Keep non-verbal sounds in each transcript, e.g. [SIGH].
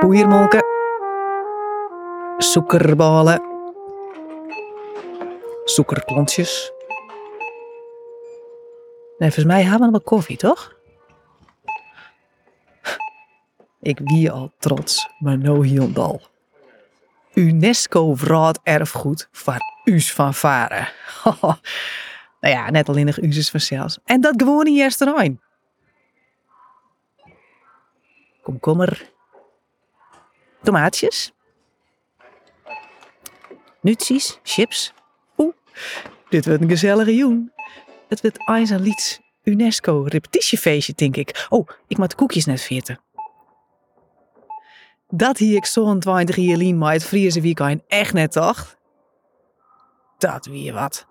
boeiermolken, suikerballen, suikerklontjes. Nee, volgens mij hebben we wel koffie, toch? Ik wie al trots, maar no hielendal. UNESCO erfgoed van Us van Varen. [LAUGHS] nou ja, net alleen nog Uses vanzelfs. En dat gewoon in Jesterijn. Komkommer. Tomaatjes. Nutsies, chips. Oeh, dit wordt een gezellige joen. Het wordt Eins en Lieds UNESCO repetitiefeestje, denk ik. Oh, ik moet de koekjes net veerten. Dat hier ik zo'n 20 jaar maar het Friese weekend echt net toch? Dat weer wat.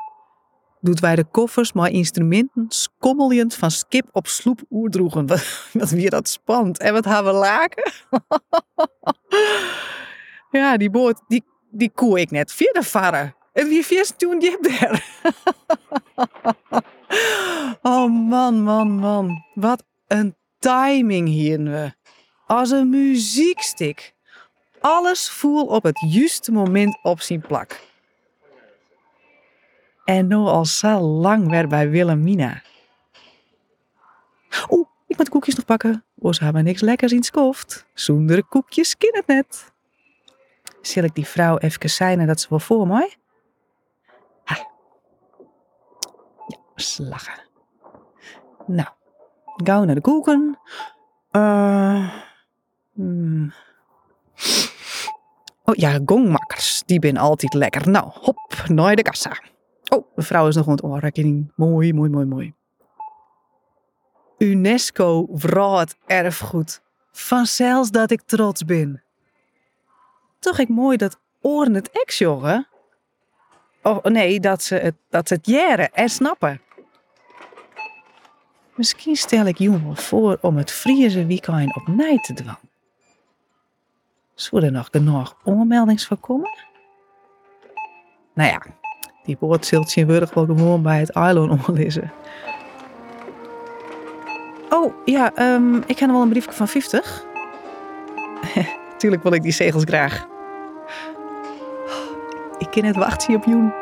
Doet wij de koffers maar instrumenten skommeljend van skip op sloep oerdroegen. [LAUGHS] Wat, wat weer dat spant. En wat hebben we laken? [LAUGHS] ja, die boot, die, die koe ik net via de varren. En wie vies toen je daar? [LAUGHS] oh man, man, man. Wat een timing hier we als een muziekstik. Alles voel op het juiste moment op zijn plak. En nu al zo lang weer bij Wilhelmina. Oeh, ik moet koekjes nog pakken. We hebben niks lekkers in skoft. Zonder koekjes kin het net. Zal ik die vrouw even zijn dat ze wel voor mij? Ha. Ja, slagen. Nou, gauw naar de koeken. Eh... Hmm. Oh ja, gongmakkers. Die ben altijd lekker. Nou, hop, naar de kassa. Oh, de vrouw is nog aan het onrekening. Mooi, mooi, mooi, mooi. UNESCO het erfgoed. Vanzelfs dat ik trots ben. Toch ik mooi dat oren het ex, jongen. Oh nee, dat ze het, dat ze het jaren en snappen. Misschien stel ik jongen voor om het Friese weekend op nij te dwang. Zou er nog genoeg onmeldings voorkomen? Nou ja, die woord zult je wel gewoon bij het eiland omlezen. Oh, ja, um, ik heb nog wel een briefje van 50. [LAUGHS] Tuurlijk wil ik die zegels graag. Ik ken het wachten op Joen.